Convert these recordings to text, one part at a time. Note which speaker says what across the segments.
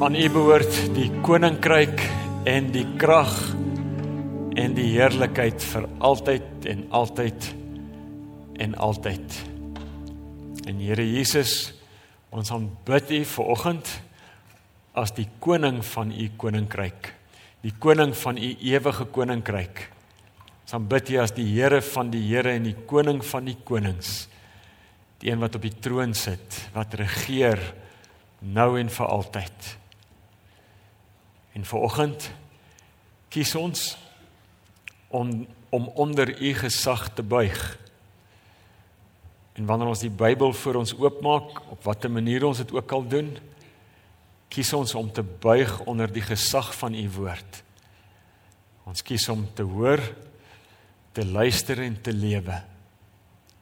Speaker 1: Aan U behoort die koninkryk en die krag en die heerlikheid vir altyd en altyd en altyd. En Here Jesus, ons aanbid U ver oggend as die koning van U koninkryk, die koning van U ewige koninkryk. Ons aanbid U as die Here van die Here en die koning van die konings. Die een wat op die troon sit, wat regeer nou en vir altyd. En vanoggend kies ons om om onder u gesag te buig. En wanneer ons die Bybel voor ons oopmaak, op watter manier ons dit ook al doen, kies ons om te buig onder die gesag van u woord. Ons kies om te hoor, te luister en te lewe.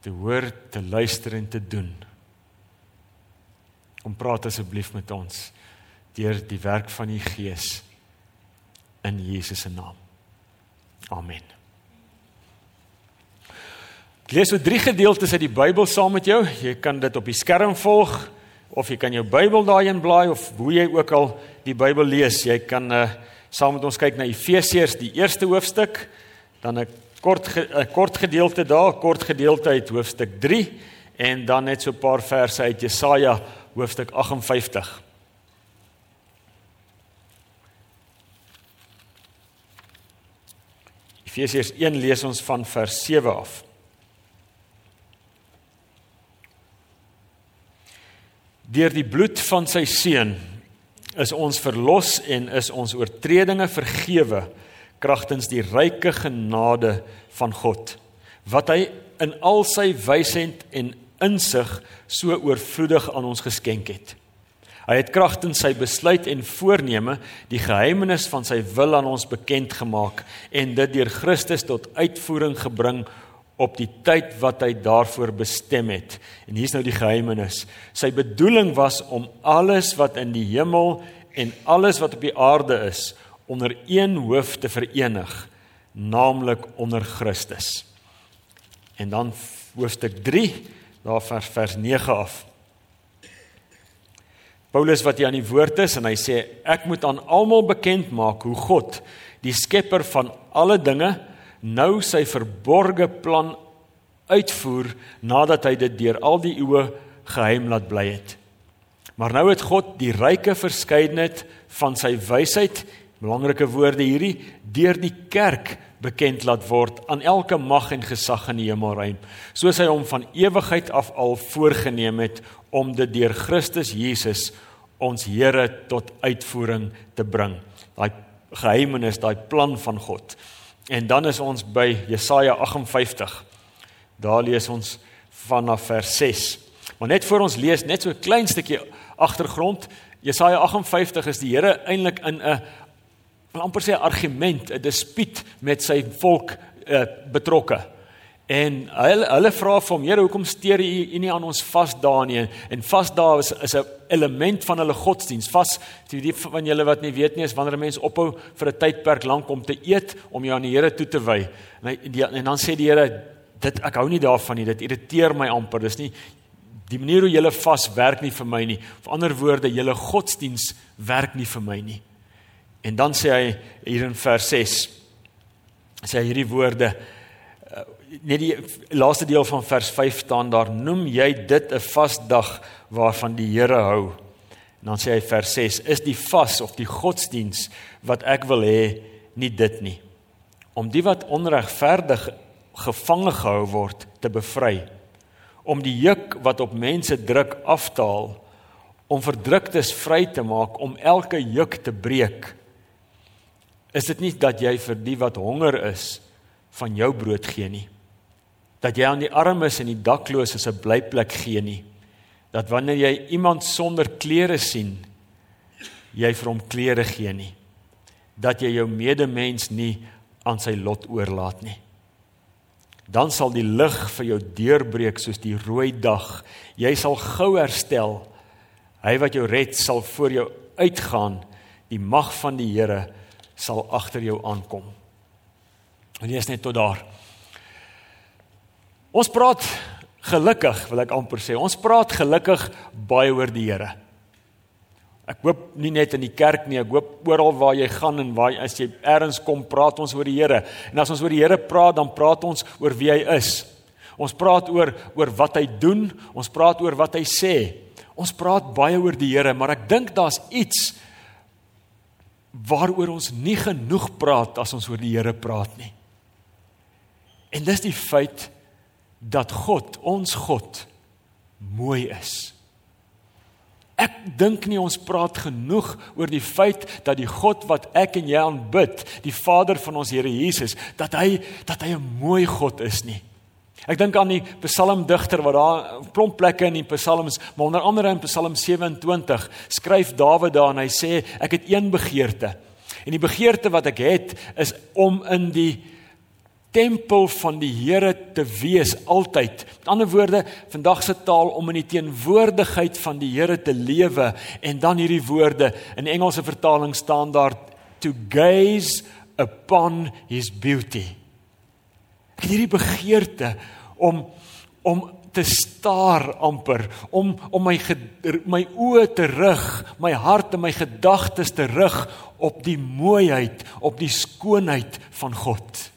Speaker 1: Te hoor, te luister en te doen. Kom praat asseblief met ons deur die werk van die Gees in Jesus se naam. Amen. Ek lees so drie gedeeltes uit die Bybel saam met jou. Jy kan dit op die skerm volg of jy kan jou Bybel daarin blaai of hoe jy ook al die Bybel lees. Jy kan uh, saam met ons kyk na Efesiërs die eerste hoofstuk, dan 'n kort 'n kort gedeelte daar, 'n kort gedeelte uit hoofstuk 3 en dan net so 'n paar verse uit Jesaja hoofstuk 58. Efesiërs 1 lees ons van vers 7 af. Deur die bloed van sy seun is ons verlos en is ons oortredinge vergewe kragtens die ryke genade van God wat hy in al sy wysheid en insig so oorvloedig aan ons geskenk het. Hy het kragtens sy besluit en voorneme die geheimenis van sy wil aan ons bekend gemaak en dit deur Christus tot uitvoering gebring op die tyd wat hy daarvoor bestem het. En hier's nou die geheimenis. Sy bedoeling was om alles wat in die hemel en alles wat op die aarde is onder een hoof te verenig, naamlik onder Christus. En dan hoofstuk 3, daar vers vers 9 af. Paulus wat hier aan die woord is en hy sê ek moet aan almal bekend maak hoe God, die skepper van alle dinge, nou sy verborgde plan uitvoer nadat hy dit deur al die eeue geheim laat bly het. Maar nou het God die ryke verskeidenheid van sy wysheid, belangrike woorde hierdie, deur die kerk bekend laat word aan elke mag en gesag in die hemelruim, soos hy hom van ewigheid af al voorgenem het om dit deur Christus Jesus ons Here tot uitvoering te bring. Daai geheimenis, daai plan van God. En dan is ons by Jesaja 58. Daar lees ons vanaf vers 6. Maar net voor ons lees net so 'n klein stukkie agtergrond. Jesaja 58 is die Here eintlik in 'n amper sê argument, 'n dispuut met sy volk uh, betrokke. En hulle hulle vra vir hom, Here, hoekom steur u u nie aan ons vasdae nie? En vasdae is is 'n element van hulle godsdiens. Vas, die die van julle wat nie weet nie, is wanneer 'n mens ophou vir 'n tydperk lank om te eet om jou aan die Here toe te wy. En, hy, en dan sê die Here, dit ek hou nie daarvan nie. Dit irriteer my amper. Dis nie die manier hoe julle vas werk nie vir my nie. Op ander woorde, julle godsdiens werk nie vir my nie. En dan sê hy hier in vers 6 sê hy hierdie woorde net die laaste deel van vers 5 staan daar noem jy dit 'n vasdag waarvan die Here hou. En dan sê hy vers 6 is die vas of die godsdiens wat ek wil hê nie dit nie. Om die wat onregverdig gevange gehou word te bevry. Om die juk wat op mense druk af te haal. Om verdruktes vry te maak, om elke juk te breek. Is dit nie dat jy vir die wat honger is van jou brood gee nie? Dat jy aan die armes en die dakloses 'n blyplek gee nie. Dat wanneer jy iemand sonder klere sien, jy vir hom klere gee nie. Dat jy jou medemens nie aan sy lot oorlaat nie. Dan sal die lig vir jou deurbreek soos die rooi dag. Jy sal gou herstel. Hy wat jou red sal voor jou uitgaan. Die mag van die Here sal agter jou aankom. En jy is net tot daar. Ons praat gelukkig, wil ek amper sê. Ons praat gelukkig baie oor die Here. Ek hoop nie net in die kerk nie, ek hoop oral waar jy gaan en waar as jy ergens kom, praat ons oor die Here. En as ons oor die Here praat, dan praat ons oor wie hy is. Ons praat oor oor wat hy doen, ons praat oor wat hy sê. Ons praat baie oor die Here, maar ek dink daar's iets waaroor ons nie genoeg praat as ons oor die Here praat nie. En dis die feit dat God, ons God, mooi is. Ek dink nie ons praat genoeg oor die feit dat die God wat ek en jy aanbid, die Vader van ons Here Jesus, dat hy dat hy 'n mooi God is nie. Ek dink aan die psalmdigter wat daar 'n klomp plekke in die psalms, maar onder andere in Psalm 27 skryf Dawid daar en hy sê ek het een begeerte. En die begeerte wat ek het is om in die tempel van die Here te wees altyd. Met ander woorde, vandag se taal om in die teenwoordigheid van die Here te lewe en dan hierdie woorde in Engelse vertaling staan daar to gaze upon his beauty. Ek het hierdie begeerte om om te staar amper om om my my oë te rig, my hart en my gedagtes te rig op die mooiheid, op die skoonheid van God.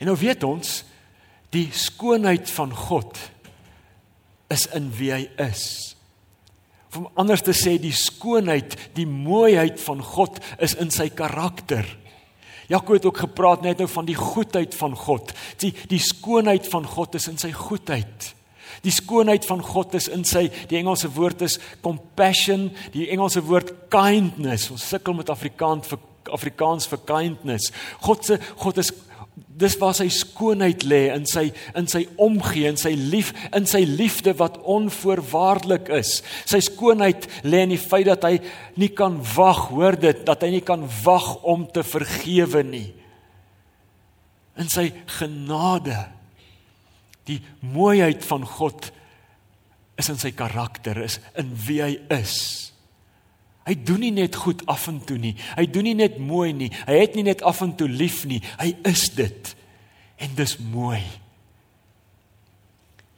Speaker 1: En nou weet ons die skoonheid van God is in wie hy is. Om anders te sê die skoonheid, die mooiheid van God is in sy karakter. Jakob het ook gepraat net nou van die goedheid van God. Die die skoonheid van God is in sy goedheid. Die skoonheid van God is in sy die Engelse woord is compassion, die Engelse woord kindness. Ons sukkel met Afrikaans vir Afrikaans vir kindness. God se God is dis waar sy skoonheid lê in sy in sy omgee en sy lief in sy liefde wat onvoorwaardelik is. Sy skoonheid lê in die feit dat hy nie kan wag, hoor dit, dat hy nie kan wag om te vergewe nie. In sy genade. Die mooiheid van God is in sy karakter, is in wie hy is. Hy doen nie net goed af en toe nie. Hy doen nie net mooi nie. Hy het nie net af en toe lief nie. Hy is dit. En dis mooi.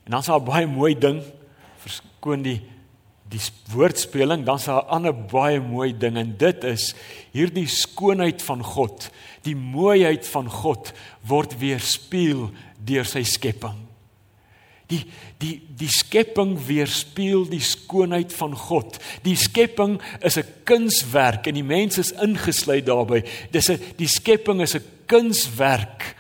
Speaker 1: En dan's daar 'n baie mooi ding. Verskoon die die woordspeling, dan's daar 'n ander baie mooi ding en dit is hierdie skoonheid van God. Die mooiheid van God word weerspieël deur sy skepping. Die die die skepping weerspieël die skoonheid van God. Die skepping is 'n kunswerk en die mens is ingesluit daarbey. Dis 'n die skepping is 'n kunswerk.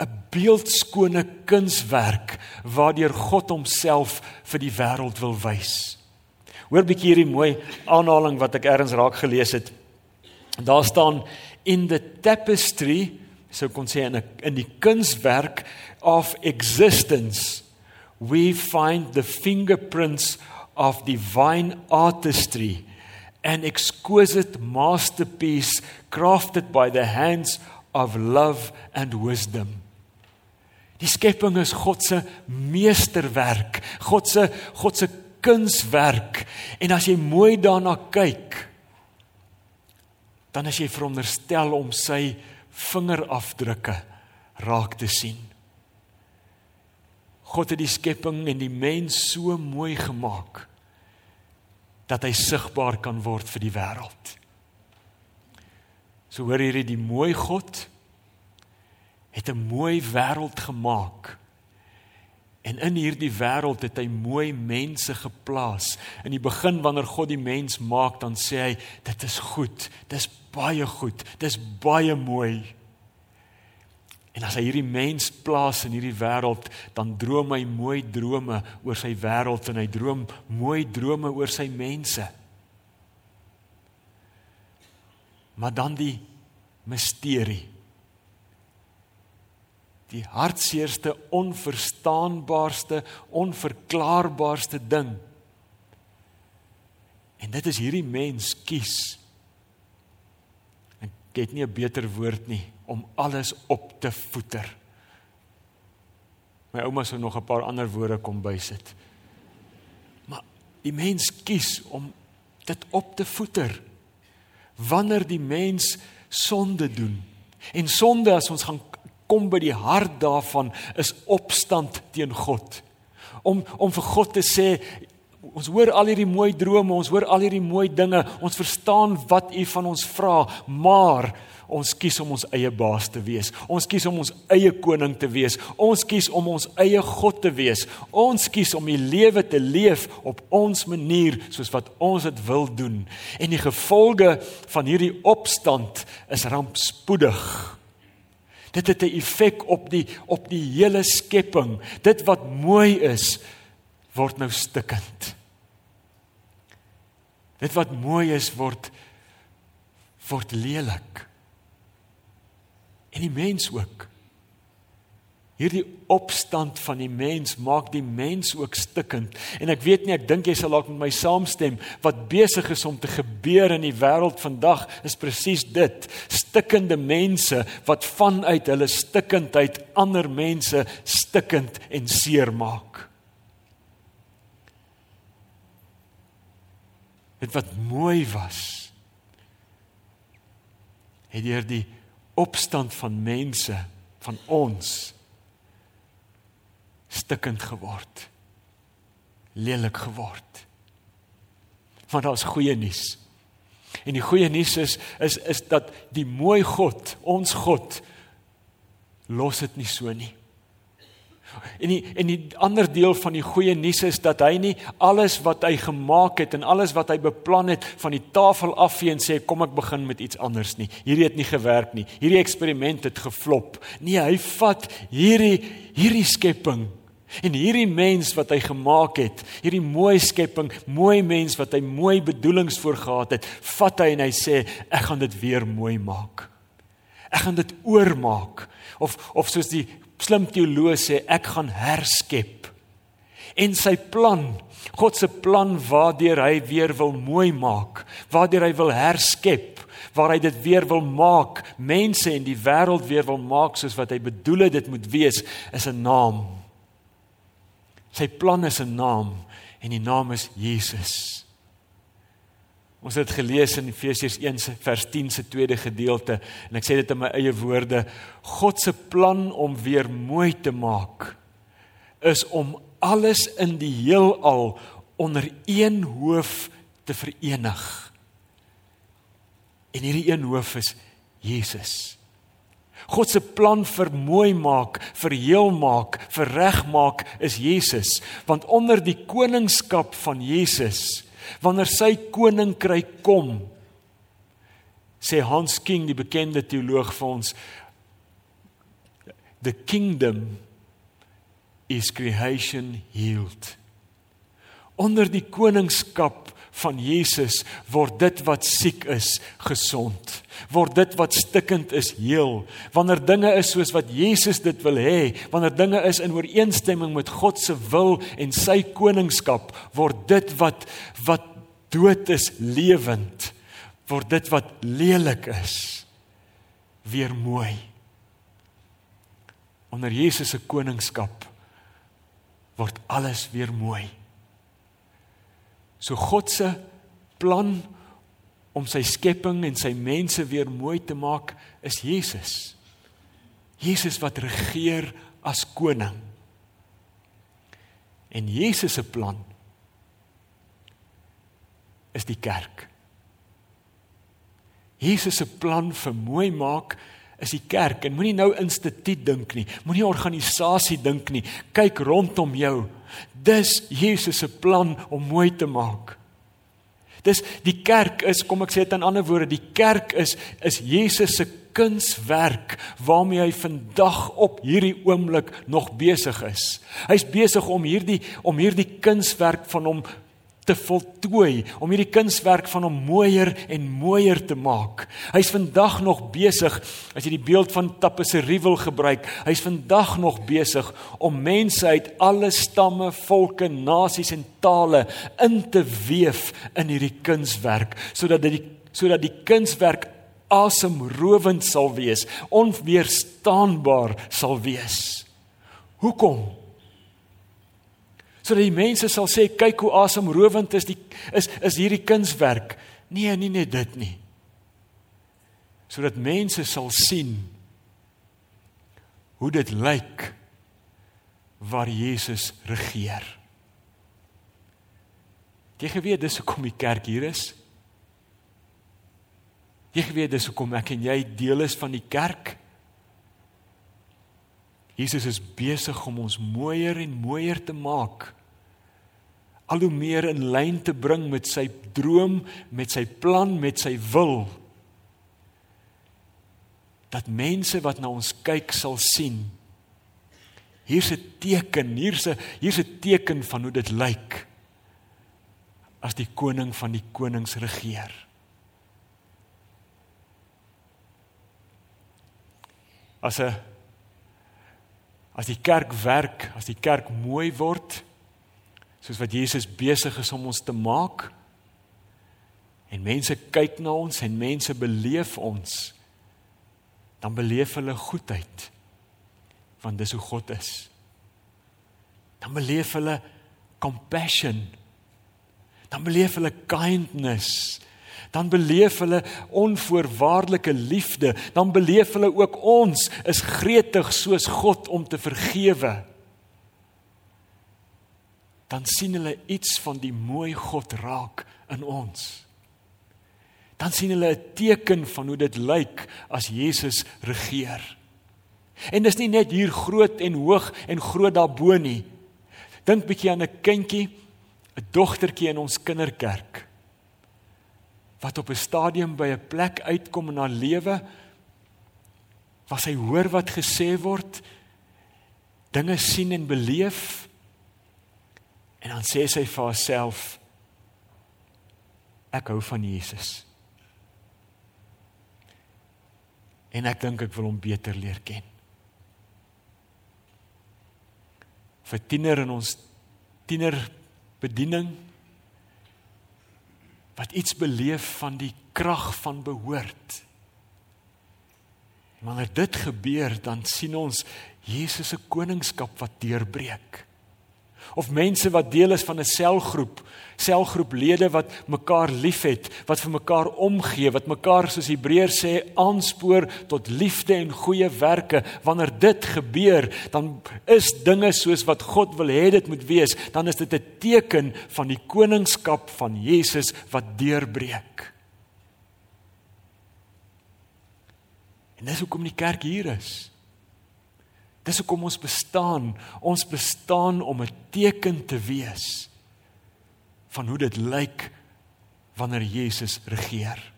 Speaker 1: 'n beeldskone kunswerk waardeur God homself vir die wêreld wil wys. Hoor bietjie hierdie mooi aanhaling wat ek eers raak gelees het. Daar staan in the tapestry, so kon sê in 'n in die kunswerk of existence, we find the fingerprints of divine artistry, an exquisite masterpiece crafted by the hands of love and wisdom. Die skepping is God se meesterwerk, God se God se kunswerk. En as jy mooi daarna kyk, dan as jy veronderstel om sy vingerafdrukke raak te sien. God het die skepping en die mens so mooi gemaak dat hy sigbaar kan word vir die wêreld. So hoor hierdie die mooi God het 'n mooi wêreld gemaak. En in hierdie wêreld het hy mooi mense geplaas. In die begin wanneer God die mens maak, dan sê hy dit is goed. Dis baie goed. Dis baie mooi. En as hy hierdie mens plaas in hierdie wêreld, dan droom hy mooi drome oor sy wêreld en hy droom mooi drome oor sy mense. Maar dan die misterie. Die hartseerste, onverstaanbaarste, onverklaarbaarste ding. En dit is hierdie mens kies. Ek het nie 'n beter woord nie om alles op te voeter. My ouma sou nog 'n paar ander woorde kom bysit. Maar die mens kies om dit op te voeter. Wanneer die mens sonde doen. En sonde as ons gaan kom by die hart daarvan is opstand teen God. Om om vir God te sê Ons hoor al hierdie mooi drome, ons hoor al hierdie mooi dinge, ons verstaan wat U van ons vra, maar ons kies om ons eie baas te wees. Ons kies om ons eie koning te wees. Ons kies om ons eie God te wees. Ons kies om die lewe te leef op ons manier soos wat ons dit wil doen. En die gevolge van hierdie opstand is rampspoedig. Dit het 'n effek op die op die hele skepping. Dit wat mooi is, word nou stikkend. Dit wat mooi is word word lelik. En die mens ook. Hierdie opstand van die mens maak die mens ook stikkend. En ek weet nie, ek dink jy sal dalk met my saamstem, wat besig is om te gebeur in die wêreld vandag is presies dit. Stikkende mense wat vanuit hulle stikkendheid ander mense stikkend en seermaak. Dit wat mooi was het deur die opstand van mense van ons stikkend geword. Lelik geword. Maar daar's goeie nuus. En die goeie nuus is is is dat die mooi God, ons God los dit nie so nie. En die en die ander deel van die goeie nuus is dat hy nie alles wat hy gemaak het en alles wat hy beplan het van die tafel afvee en sê kom ek begin met iets anders nie. Hierdie het nie gewerk nie. Hierdie eksperiment het geflop. Nee, hy vat hierdie hierdie skepping en hierdie mens wat hy gemaak het, hierdie mooi skepping, mooi mens wat hy mooi bedoelings voorgehad het, vat hy en hy sê ek gaan dit weer mooi maak. Ek gaan dit oormaak of of soos die slim teoloog sê ek gaan herskep. En sy plan, God se plan waardeur hy weer wil mooi maak, waardeur hy wil herskep, waar hy dit weer wil maak, mense en die wêreld weer wil maak soos wat hy bedoel het dit moet wees, is 'n naam. Sy plan is 'n naam en die naam is Jesus. Ons het gelees in Efesiërs 1 vers 10 se tweede gedeelte en ek sê dit in my eie woorde God se plan om weer mooi te maak is om alles in die heelal onder een hoof te verenig. En hierdie een hoof is Jesus. God se plan vir mooi maak, vir heel maak, vir reg maak is Jesus, want onder die koningskap van Jesus wanneer sy koninkryk kom sê Hans King die bekende teoloog vir ons the kingdom is creation healed. Onder die koningskap van Jesus word dit wat siek is gesond word dit wat stikkend is heel. Wanneer dinge is soos wat Jesus dit wil hê wanneer dinge is in ooreenstemming met God se wil en sy koningskap word dit wat wat dood is lewend word dit wat lelik is weer mooi. Onder Jesus se koningskap word alles weer mooi. So God se plan om sy skepping en sy mense weer mooi te maak is Jesus. Jesus wat regeer as koning. En Jesus se plan is die kerk. Jesus se plan vir mooi maak is die kerk en moenie nou instituut dink nie. Moenie organisasie dink nie. Kyk rondom jou. Dis Jesus se plan om mooi te maak. Dis die kerk is, kom ek sê dit in ander woorde, die kerk is is Jesus se kunswerk waarmee hy vandag op hierdie oomblik nog besig is. Hy's besig om hierdie om hierdie kunswerk van hom te voltooi om hierdie kunswerk van hom mooier en mooier te maak. Hy's vandag nog besig as jy die beeld van tapisserie wil gebruik. Hy's vandag nog besig om mense uit alle stamme, volke, nasies en tale in te weef in hierdie kunswerk sodat dit sodat die kunswerk asemrowend sal wees, onweerstaanbaar sal wees. Hoekom? Sodat die mense sal sê kyk hoe asemrowend is die is is hierdie kunswerk. Nee, nie net dit nie. Sodat mense sal sien hoe dit lyk waar Jesus regeer. Jy geweet dis hoekom die kerk hier is. Jy geweet dis hoekom ek en jy deel is van die kerk. Jesus is besig om ons mooier en mooier te maak. Al hoe meer in lyn te bring met sy droom, met sy plan, met sy wil. Dat mense wat na ons kyk sal sien. Hier's 'n teken, hier's 'n hier's 'n teken van hoe dit lyk as die koning van die konings regeer. As 'n as die kerk werk, as die kerk mooi word, soos wat Jesus besig is om ons te maak, en mense kyk na ons en mense beleef ons, dan beleef hulle goedheid want dis hoe God is. Dan beleef hulle compassion. Dan beleef hulle kindness dan beleef hulle onvoorwaardelike liefde, dan beleef hulle ook ons is gretig soos God om te vergewe. Dan sien hulle iets van die mooi God raak in ons. Dan sien hulle 'n teken van hoe dit lyk as Jesus regeer. En dis nie net hier groot en hoog en groot daarbo nie. Dink bietjie aan 'n kindjie, 'n dogtertjie in ons kinderkerk wat op 'n stadium by 'n plek uitkom in haar lewe waar sy hoor wat gesê word, dinge sien en beleef en dan sê sy vir haarself ek hou van Jesus. En ek dink ek wil hom beter leer ken. Vir tiener in ons tiener bediening wat iets beleef van die krag van behoort. Wanneer dit gebeur, dan sien ons Jesus se koningskap wat deurbreek. Of mense wat deel is van 'n selgroep, selgroeplede wat mekaar liefhet, wat vir mekaar omgee, wat mekaar soos Hebreërs sê aanspoor tot liefde en goeie werke. Wanneer dit gebeur, dan is dinge soos wat God wil hê dit moet wees, dan is dit 'n teken van die koningskap van Jesus wat deurbreek. En dis hoekom die kerk hier is. Dis hoekom ons bestaan. Ons bestaan om 'n teken te wees van hoe dit lyk wanneer Jesus regeer.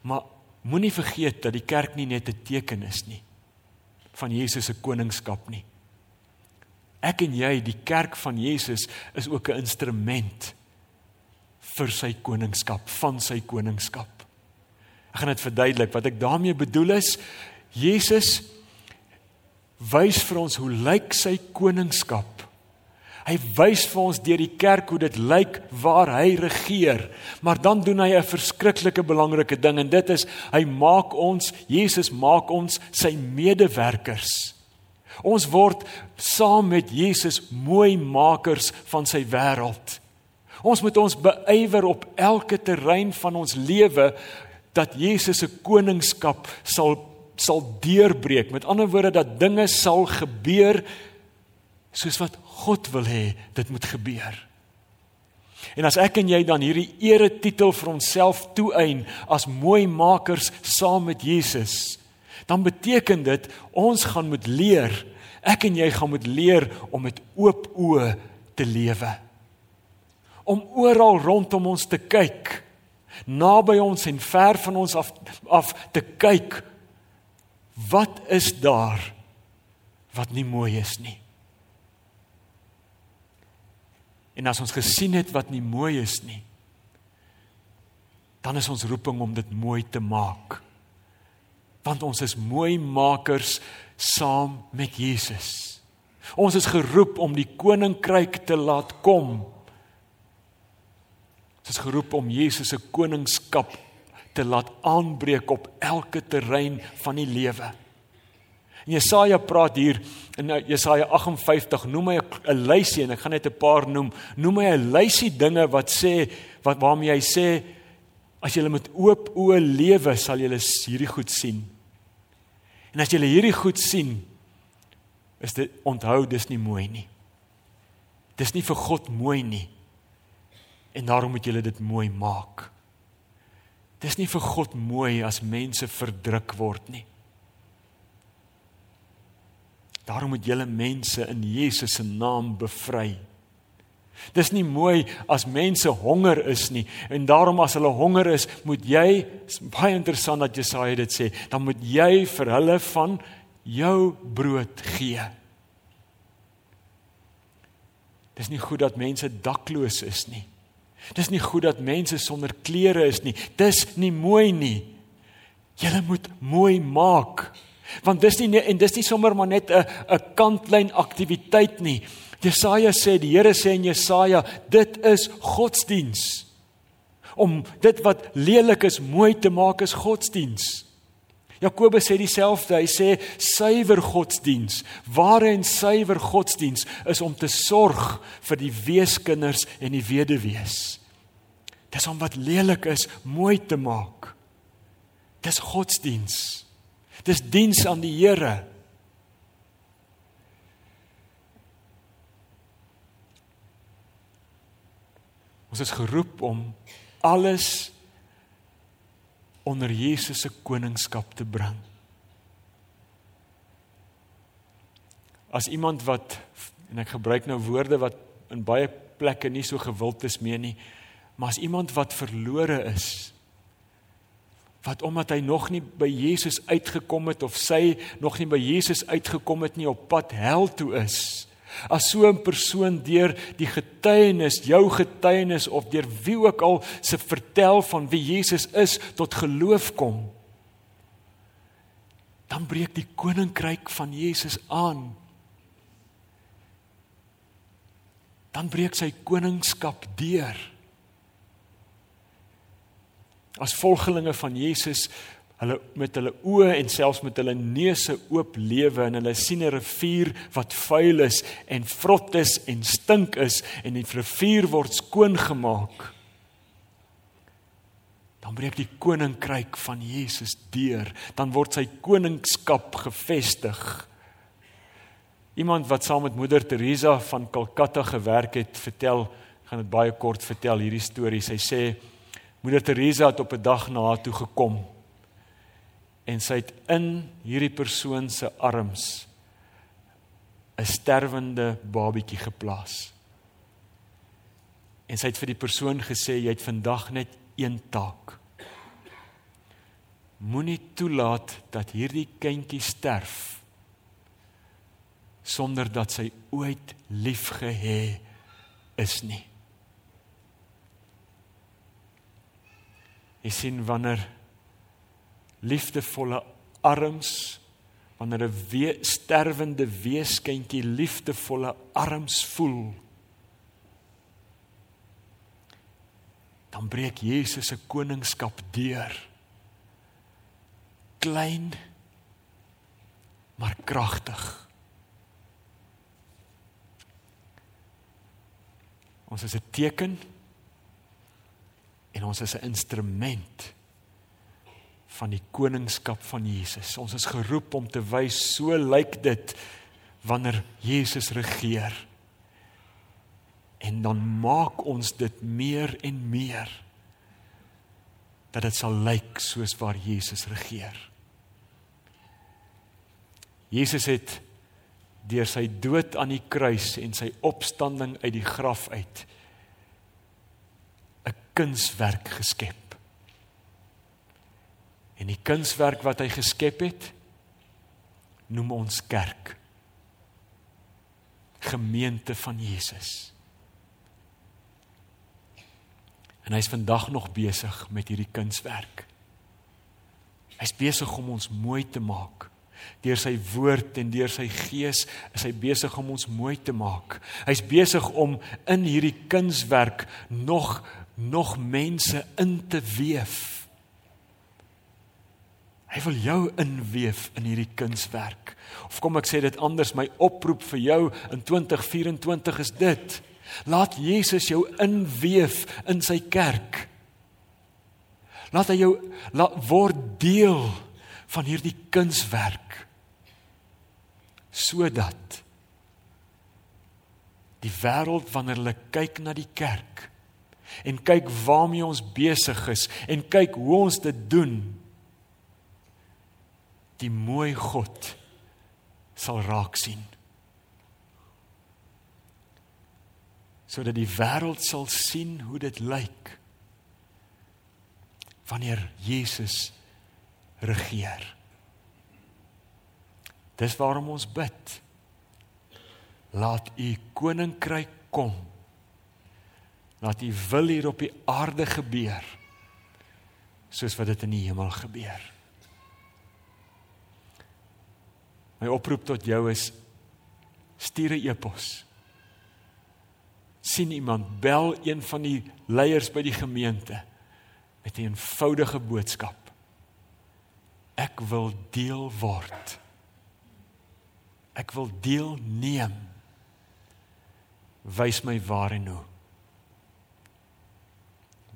Speaker 1: Maar moenie vergeet dat die kerk nie net 'n teken is nie van Jesus se koningskap nie. Ek en jy, die kerk van Jesus, is ook 'n instrument vir sy koningskap, van sy koningskap. Ek gaan dit verduidelik. Wat ek daarmee bedoel is, Jesus wys vir ons hoe lyk sy koningskap. Hy wys vir ons deur die kerk hoe dit lyk waar hy regeer. Maar dan doen hy 'n verskriklike belangrike ding en dit is hy maak ons, Jesus maak ons sy medewerkers. Ons word saam met Jesus mooi makers van sy wêreld. Ons moet ons beywer op elke terrein van ons lewe dat Jesus se koningskap sal sal deurbreek. Met ander woorde dat dinge sal gebeur soos wat God wil hê dit moet gebeur. En as ek en jy dan hierdie ere titel vir onsself toeëien as mooi makers saam met Jesus, dan beteken dit ons gaan moet leer, ek en jy gaan moet leer om met oop oë te lewe. Om oral rondom ons te kyk, naby ons en ver van ons af af te kyk Wat is daar wat nie mooi is nie? En as ons gesien het wat nie mooi is nie, dan is ons roeping om dit mooi te maak. Want ons is mooi makers saam met Jesus. Ons is geroep om die koninkryk te laat kom. Ons is geroep om Jesus se koningskap te laat aanbreek op elke terrein van die lewe. En Jesaja praat hier in Jesaja 58 noem hy 'n lysie en ek gaan net 'n paar noem. Noem hy 'n lysie dinge wat sê wat waarmee hy sê as jy met oop oë lewe sal jy hierdie goed sien. En as jy hierdie goed sien is dit onthou dis nie mooi nie. Dis nie vir God mooi nie. En daarom moet julle dit mooi maak. Dis nie vir God mooi as mense verdruk word nie. Daarom moet julle mense in Jesus se naam bevry. Dis nie mooi as mense honger is nie en daarom as hulle honger is, moet jy baie interessant dat Jesaja dit sê, dan moet jy vir hulle van jou brood gee. Dis nie goed dat mense dakloos is nie. Dis nie goed dat mense sonder klere is nie. Dis nie mooi nie. Jy moet mooi maak. Want dis nie en dis nie sommer maar net 'n 'n kantlyn aktiwiteit nie. Jesaja sê die Here sê in Jesaja, dit is godsdiens. Om dit wat lelik is mooi te maak is godsdiens. Jakobus sê dieselfde. Hy sê suiwer godsdiens, ware en suiwer godsdiens is om te sorg vir die weeskinders en die weduwees. Dis om wat lelik is mooi te maak. Dis godsdiens. Dis diens aan die Here. Ons is geroep om alles onder Jesus se koningskap te bring. As iemand wat en ek gebruik nou woorde wat in baie plekke nie so gewild is meer nie, maar as iemand wat verlore is, wat omdat hy nog nie by Jesus uitgekom het of sy nog nie by Jesus uitgekom het nie op pad hel toe is, As so 'n persoon deur die getuienis, jou getuienis of deur wie ook al se vertel van wie Jesus is tot geloof kom, dan breek die koninkryk van Jesus aan. Dan breek sy koningskap deur. As volgelinge van Jesus hulle met hulle oë en selfs met hulle neuse oop lewe en hulle sien 'n rivier wat vuil is en vrot is en stink is en die rivier word skoon gemaak. Dan breek die koninkryk van Jesus deur. Dan word sy koningskap gevestig. Iemand wat saam met moeder Teresa van Calcutta gewerk het vertel gaan dit baie kort vertel hierdie storie. Sy sê moeder Teresa het op 'n dag na haar toe gekom en sy het in hierdie persoon se arms 'n sterwende babatjie geplaas. En sy het vir die persoon gesê jy het vandag net een taak. Moenie toelaat dat hierdie kindjie sterf sonder dat sy ooit liefgehê is nie. Jy sien wanneer liefdevolle arms wanneer 'n we sterwende weeskindjie liefdevolle arms voel dan breek Jesus se koningskap deur. Klein maar kragtig. Ons is 'n teken en ons is 'n instrument van die koningskap van Jesus. Ons is geroep om te wys so lyk dit wanneer Jesus regeer. En dan maak ons dit meer en meer dat dit sal lyk soos waar Jesus regeer. Jesus het deur sy dood aan die kruis en sy opstanding uit die graf uit 'n kunswerk geskep. En die kunswerk wat hy geskep het, noem ons kerk. Gemeente van Jesus. En hy's vandag nog besig met hierdie kunswerk. Hy's besig om ons mooi te maak. Deur sy woord en deur sy gees is hy besig om ons mooi te maak. Hy's besig om in hierdie kunswerk nog nog mense in te weef Hy wil jou inweef in hierdie kunswerk. Of kom ek sê dit anders, my oproep vir jou in 2024 is dit. Laat Jesus jou inweef in sy kerk. Laat hy jou laat word deel van hierdie kunswerk sodat die wêreld wanneer hulle kyk na die kerk en kyk waarmee ons besig is en kyk hoe ons dit doen die mooi God sal raak sien. Sodat die wêreld sal sien hoe dit lyk wanneer Jesus regeer. Dis waarom ons bid. Laat u koninkryk kom. Laat u wil hier op die aarde gebeur soos wat dit in die hemel gebeur My oproep tot jou is stuur 'n e-pos. sien iemand bel een van die leiers by die gemeente met 'n eenvoudige boodskap. Ek wil deel word. Ek wil deelneem. Wys my waar en hoe.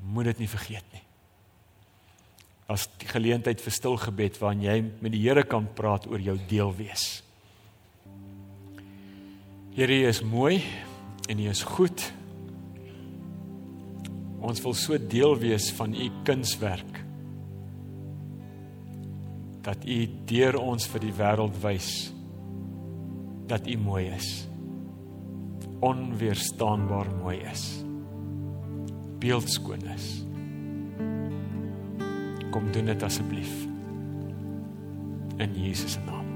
Speaker 1: Moet dit nie vergeet nie as die geleentheid vir stil gebed waarin jy met die Here kan praat oor jou deel wees. Here, U is mooi en U is goed. Ons wil so deel wees van U kunswerk dat U deur ons vir die wêreld wys dat U mooi is. Onweerstaanbaar mooi is. Beeldskoon is kom doen dit asseblief in Jesus se naam.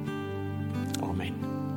Speaker 1: Amen.